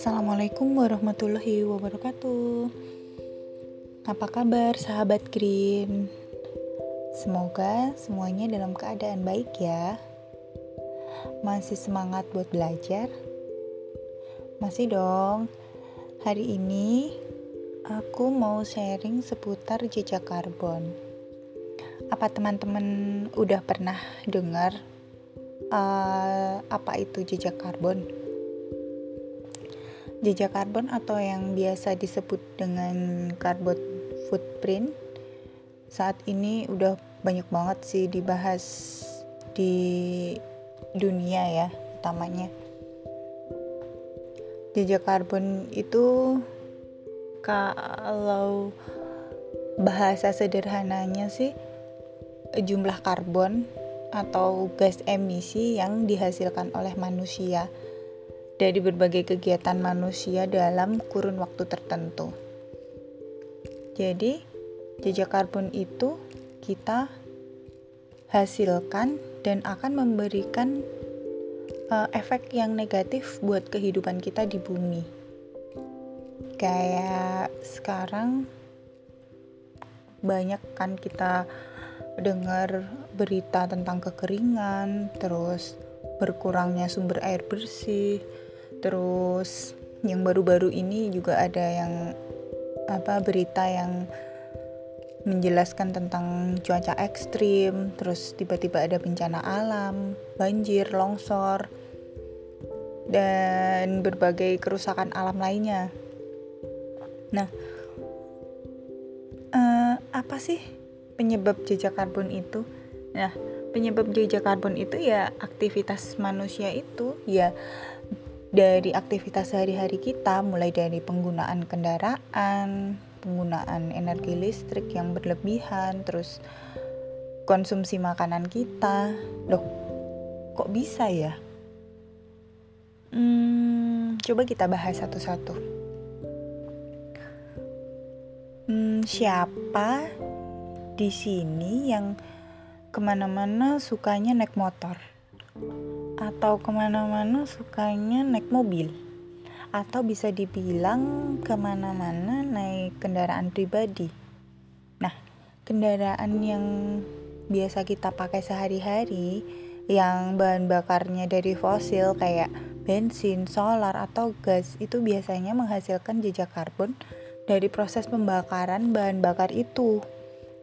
Assalamualaikum warahmatullahi wabarakatuh. Apa kabar sahabat Green? Semoga semuanya dalam keadaan baik ya. Masih semangat buat belajar? Masih dong. Hari ini aku mau sharing seputar jejak karbon. Apa teman-teman udah pernah dengar uh, apa itu jejak karbon? Jejak karbon atau yang biasa disebut dengan carbon footprint saat ini udah banyak banget sih dibahas di dunia ya utamanya. Jejak karbon itu kalau bahasa sederhananya sih jumlah karbon atau gas emisi yang dihasilkan oleh manusia dari berbagai kegiatan manusia dalam kurun waktu tertentu. Jadi, jejak karbon itu kita hasilkan dan akan memberikan uh, efek yang negatif buat kehidupan kita di bumi. Kayak sekarang banyak kan kita dengar berita tentang kekeringan, terus berkurangnya sumber air bersih, terus yang baru-baru ini juga ada yang apa berita yang menjelaskan tentang cuaca ekstrim, terus tiba-tiba ada bencana alam, banjir, longsor, dan berbagai kerusakan alam lainnya. Nah, uh, apa sih penyebab jejak karbon itu? Nah, penyebab jejak karbon itu ya aktivitas manusia itu ya dari aktivitas sehari-hari kita mulai dari penggunaan kendaraan, penggunaan energi listrik yang berlebihan, terus konsumsi makanan kita. Loh, kok bisa ya? Hmm, coba kita bahas satu-satu. Hmm, siapa di sini yang ke mana-mana sukanya naik motor? Atau ke mana-mana sukanya naik mobil atau bisa dibilang ke mana-mana naik kendaraan pribadi. Nah, kendaraan yang biasa kita pakai sehari-hari yang bahan bakarnya dari fosil kayak bensin, solar, atau gas itu biasanya menghasilkan jejak karbon dari proses pembakaran bahan bakar itu.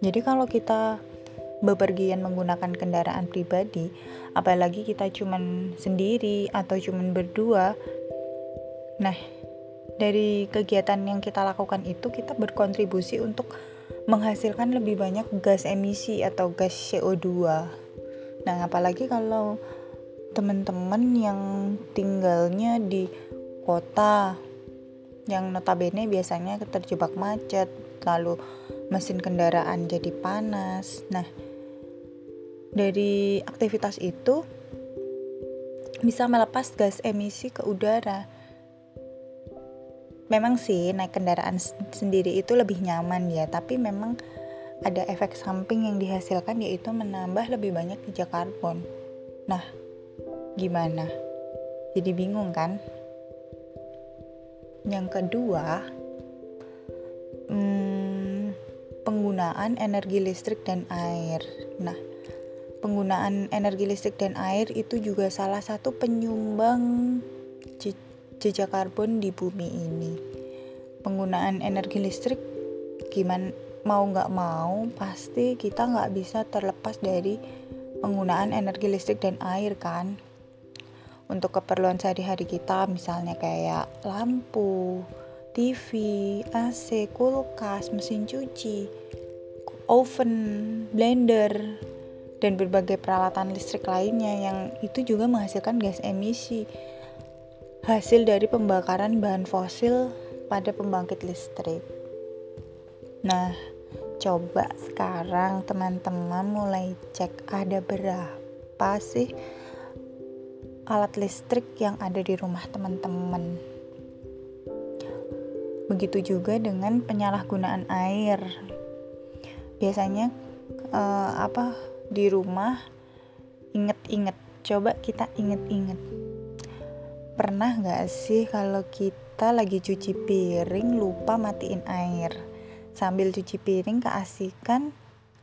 Jadi kalau kita bepergian menggunakan kendaraan pribadi, apalagi kita cuman sendiri atau cuman berdua. Nah, dari kegiatan yang kita lakukan itu kita berkontribusi untuk menghasilkan lebih banyak gas emisi atau gas CO2. Nah, apalagi kalau teman-teman yang tinggalnya di kota yang notabene biasanya terjebak macet, lalu mesin kendaraan jadi panas. Nah, dari aktivitas itu bisa melepas gas emisi ke udara. Memang sih naik kendaraan sendiri itu lebih nyaman ya, tapi memang ada efek samping yang dihasilkan yaitu menambah lebih banyak jejak karbon. Nah, gimana? Jadi bingung kan? Yang kedua, hmm, penggunaan energi listrik dan air. Nah, penggunaan energi listrik dan air itu juga salah satu penyumbang jejak karbon di bumi ini. Penggunaan energi listrik gimana mau nggak mau pasti kita nggak bisa terlepas dari penggunaan energi listrik dan air kan. Untuk keperluan sehari-hari kita misalnya kayak lampu, TV, AC, kulkas, mesin cuci, oven, blender, dan berbagai peralatan listrik lainnya yang itu juga menghasilkan gas emisi hasil dari pembakaran bahan fosil pada pembangkit listrik. Nah, coba sekarang teman-teman mulai cek ada berapa sih alat listrik yang ada di rumah teman-teman. Begitu juga dengan penyalahgunaan air. Biasanya uh, apa di rumah inget-inget. Coba kita inget-inget. Pernah gak sih kalau kita lagi cuci piring lupa matiin air? Sambil cuci piring keasikan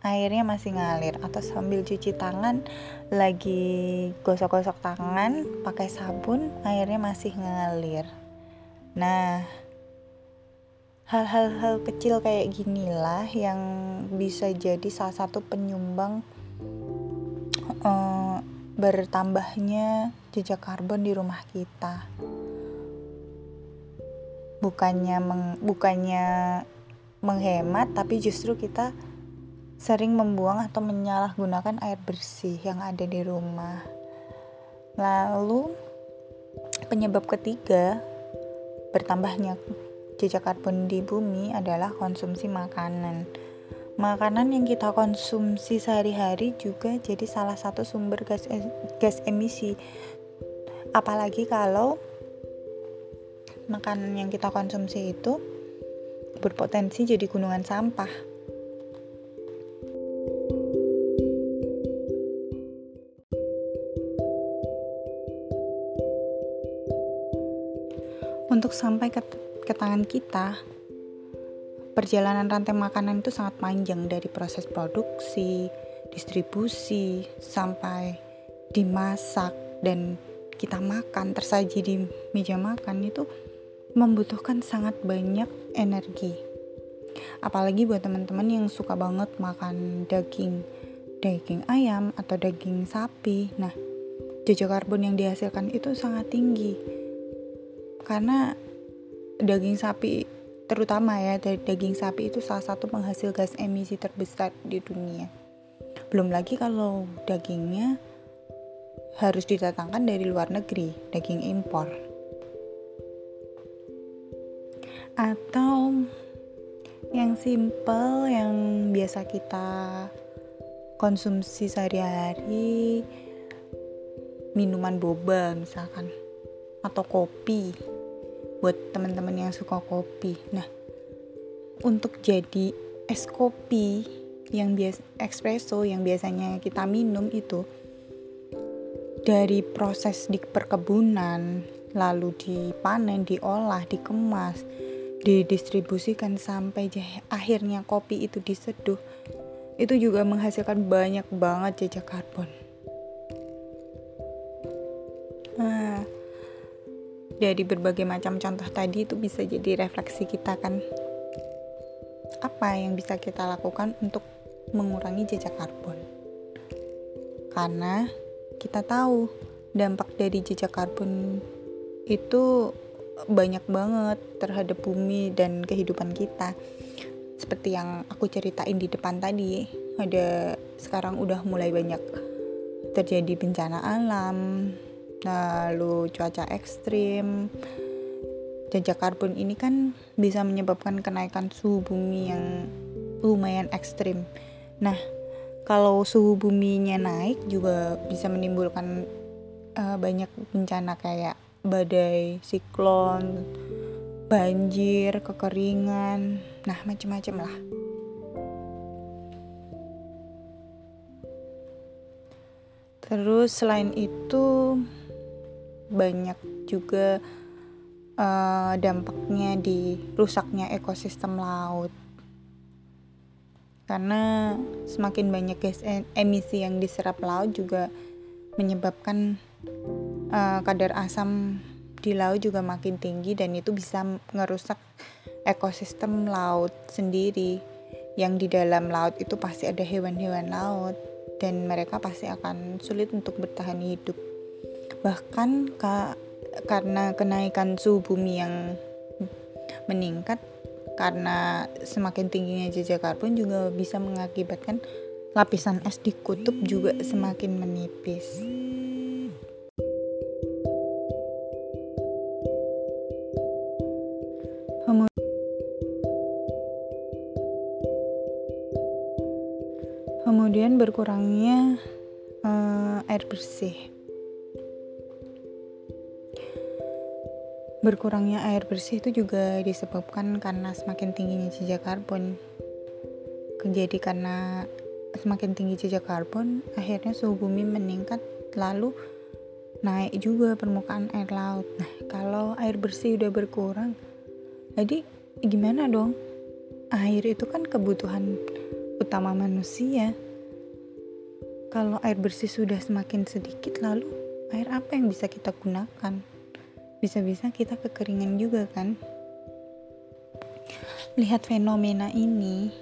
airnya masih ngalir. Atau sambil cuci tangan lagi gosok-gosok tangan pakai sabun airnya masih ngalir. Nah hal-hal kecil kayak ginilah yang bisa jadi salah satu penyumbang uh, bertambahnya jejak karbon di rumah kita bukannya meng, bukannya menghemat tapi justru kita sering membuang atau menyalahgunakan air bersih yang ada di rumah. Lalu penyebab ketiga bertambahnya jejak karbon di bumi adalah konsumsi makanan. Makanan yang kita konsumsi sehari-hari juga jadi salah satu sumber gas gas emisi. Apalagi kalau makanan yang kita konsumsi itu berpotensi jadi gunungan sampah. untuk sampai ke, ke tangan kita perjalanan rantai makanan itu sangat panjang dari proses produksi, distribusi sampai dimasak dan kita makan tersaji di meja makan itu membutuhkan sangat banyak energi. Apalagi buat teman-teman yang suka banget makan daging, daging ayam atau daging sapi. Nah, jejak karbon yang dihasilkan itu sangat tinggi karena daging sapi terutama ya dari daging sapi itu salah satu penghasil gas emisi terbesar di dunia. Belum lagi kalau dagingnya harus didatangkan dari luar negeri, daging impor. Atau yang simple yang biasa kita konsumsi sehari-hari minuman boba misalkan atau kopi buat teman-teman yang suka kopi. Nah, untuk jadi es kopi yang biasa espresso yang biasanya kita minum itu dari proses di perkebunan lalu dipanen, diolah, dikemas, didistribusikan sampai akhirnya kopi itu diseduh itu juga menghasilkan banyak banget jejak karbon. Nah, dari berbagai macam contoh tadi itu bisa jadi refleksi kita kan? Apa yang bisa kita lakukan untuk mengurangi jejak karbon? Karena kita tahu dampak dari jejak karbon itu banyak banget terhadap bumi dan kehidupan kita. Seperti yang aku ceritain di depan tadi ada sekarang udah mulai banyak terjadi bencana alam lalu cuaca ekstrim. Jejak karbon ini kan bisa menyebabkan kenaikan suhu bumi yang lumayan ekstrim. Nah kalau suhu buminya naik juga bisa menimbulkan uh, banyak bencana kayak badai, siklon, banjir, kekeringan, nah macam-macam lah. Terus selain itu banyak juga uh, dampaknya di rusaknya ekosistem laut. Karena semakin banyak gas emisi yang diserap laut juga menyebabkan uh, kadar asam di laut juga makin tinggi dan itu bisa ngerusak ekosistem laut sendiri. Yang di dalam laut itu pasti ada hewan-hewan laut dan mereka pasti akan sulit untuk bertahan hidup bahkan ka, karena kenaikan suhu bumi yang meningkat karena semakin tingginya jejak karbon juga bisa mengakibatkan lapisan es di kutub juga semakin menipis. Kemudian berkurangnya uh, air bersih. Berkurangnya air bersih itu juga disebabkan karena semakin tingginya jejak karbon. Jadi karena semakin tinggi jejak karbon, akhirnya suhu bumi meningkat lalu naik juga permukaan air laut. Nah, kalau air bersih udah berkurang jadi gimana dong air itu kan kebutuhan utama manusia kalau air bersih sudah semakin sedikit lalu air apa yang bisa kita gunakan bisa-bisa kita kekeringan juga kan? Lihat fenomena ini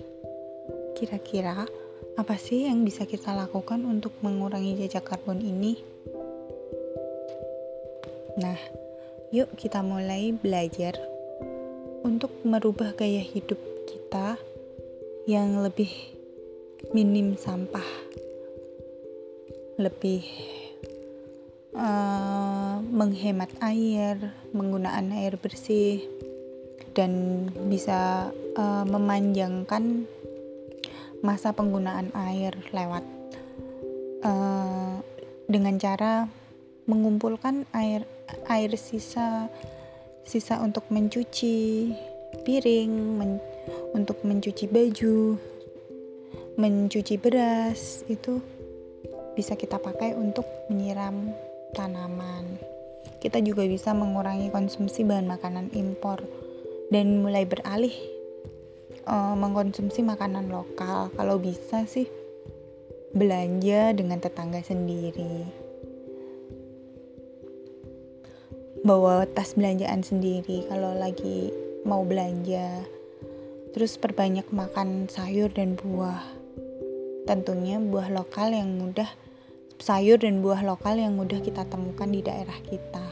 kira-kira apa sih yang bisa kita lakukan untuk mengurangi jejak karbon ini? Nah yuk kita mulai belajar untuk merubah gaya hidup kita yang lebih minim sampah, lebih uh, menghemat air, menggunakan air bersih, dan bisa uh, memanjangkan masa penggunaan air lewat uh, dengan cara mengumpulkan air air sisa sisa untuk mencuci piring, men, untuk mencuci baju, mencuci beras itu bisa kita pakai untuk menyiram tanaman. Kita juga bisa mengurangi konsumsi bahan makanan impor dan mulai beralih uh, mengkonsumsi makanan lokal. Kalau bisa sih belanja dengan tetangga sendiri. bawa tas belanjaan sendiri kalau lagi mau belanja terus perbanyak makan sayur dan buah tentunya buah lokal yang mudah sayur dan buah lokal yang mudah kita temukan di daerah kita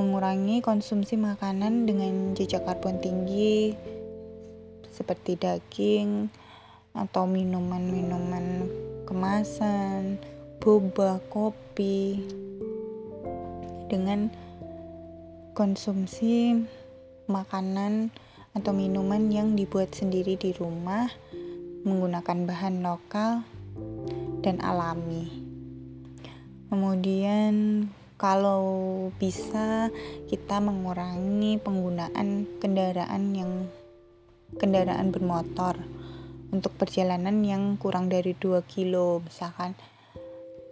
mengurangi konsumsi makanan dengan jejak karbon tinggi seperti daging atau minuman-minuman kemasan, boba, kopi dengan konsumsi makanan atau minuman yang dibuat sendiri di rumah menggunakan bahan lokal dan alami. Kemudian kalau bisa kita mengurangi penggunaan kendaraan yang kendaraan bermotor untuk perjalanan yang kurang dari 2 kilo misalkan.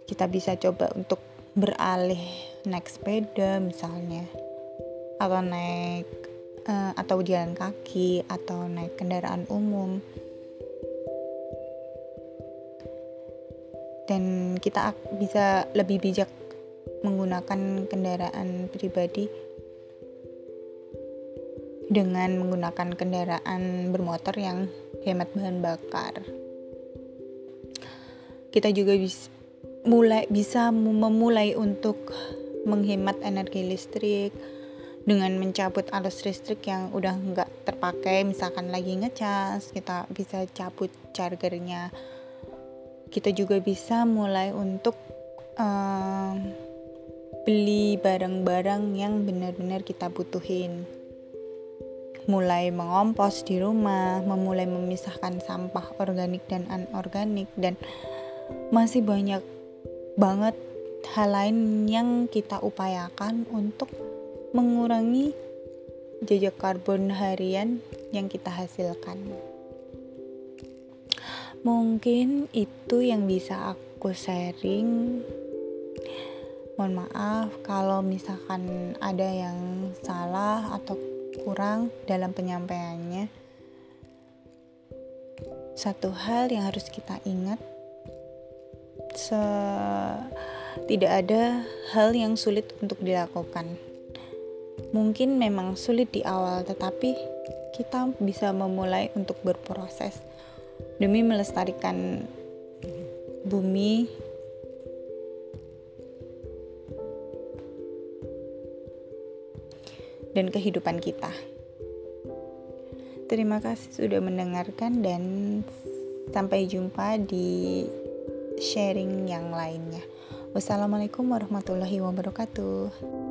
Kita bisa coba untuk beralih naik sepeda misalnya atau naik uh, atau jalan kaki atau naik kendaraan umum dan kita bisa lebih bijak menggunakan kendaraan pribadi dengan menggunakan kendaraan bermotor yang hemat bahan bakar. Kita juga bisa mulai bisa memulai untuk menghemat energi listrik, dengan mencabut arus listrik yang udah nggak terpakai misalkan lagi ngecas kita bisa cabut chargernya kita juga bisa mulai untuk uh, beli barang-barang yang benar-benar kita butuhin mulai mengompos di rumah memulai memisahkan sampah organik dan anorganik dan masih banyak banget hal lain yang kita upayakan untuk mengurangi jejak karbon harian yang kita hasilkan. Mungkin itu yang bisa aku sharing. Mohon maaf kalau misalkan ada yang salah atau kurang dalam penyampaiannya. Satu hal yang harus kita ingat, se tidak ada hal yang sulit untuk dilakukan Mungkin memang sulit di awal, tetapi kita bisa memulai untuk berproses demi melestarikan bumi dan kehidupan kita. Terima kasih sudah mendengarkan dan sampai jumpa di sharing yang lainnya. Wassalamualaikum warahmatullahi wabarakatuh.